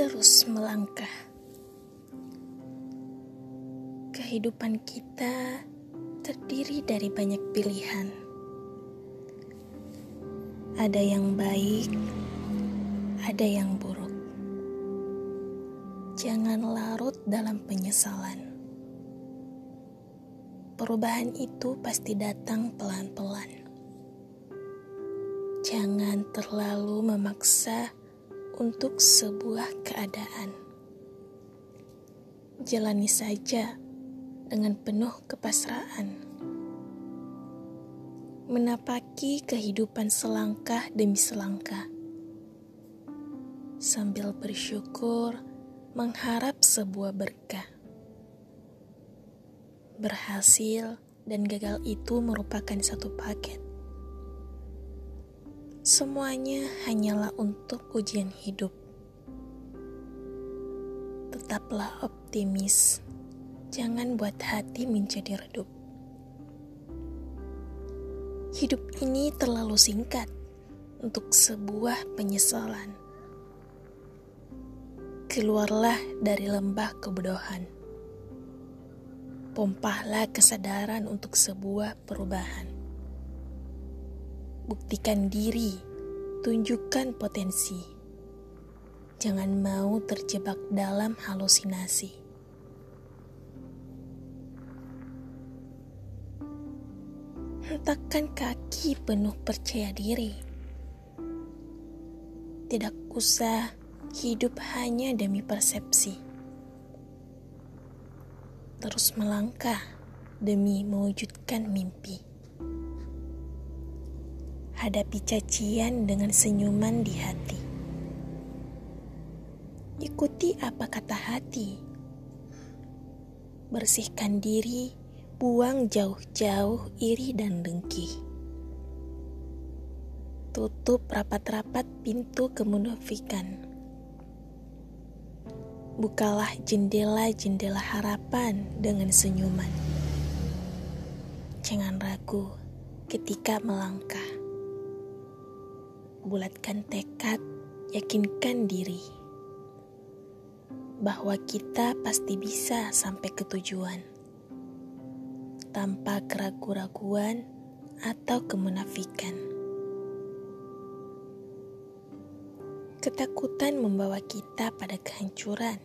terus melangkah. Kehidupan kita terdiri dari banyak pilihan. Ada yang baik, ada yang buruk. Jangan larut dalam penyesalan. Perubahan itu pasti datang pelan-pelan. Jangan terlalu memaksa untuk sebuah keadaan. Jalani saja dengan penuh kepasrahan. Menapaki kehidupan selangkah demi selangkah. Sambil bersyukur mengharap sebuah berkah. Berhasil dan gagal itu merupakan satu paket Semuanya hanyalah untuk ujian hidup. Tetaplah optimis, jangan buat hati menjadi redup. Hidup ini terlalu singkat untuk sebuah penyesalan. Keluarlah dari lembah kebodohan. Pompahlah kesadaran untuk sebuah perubahan buktikan diri, tunjukkan potensi. Jangan mau terjebak dalam halusinasi. Hentakkan kaki penuh percaya diri. Tidak usah hidup hanya demi persepsi. Terus melangkah demi mewujudkan mimpi. Hadapi cacian dengan senyuman di hati. Ikuti apa kata hati. Bersihkan diri, buang jauh-jauh iri dan dengki. Tutup rapat-rapat pintu kemunafikan. Bukalah jendela-jendela harapan dengan senyuman. Jangan ragu ketika melangkah bulatkan tekad, yakinkan diri bahwa kita pasti bisa sampai ke tujuan tanpa keraguan-raguan atau kemunafikan. Ketakutan membawa kita pada kehancuran.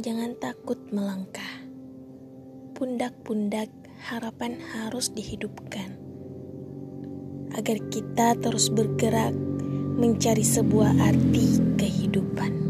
Jangan takut melangkah. Pundak-pundak harapan harus dihidupkan agar kita terus bergerak mencari sebuah arti kehidupan.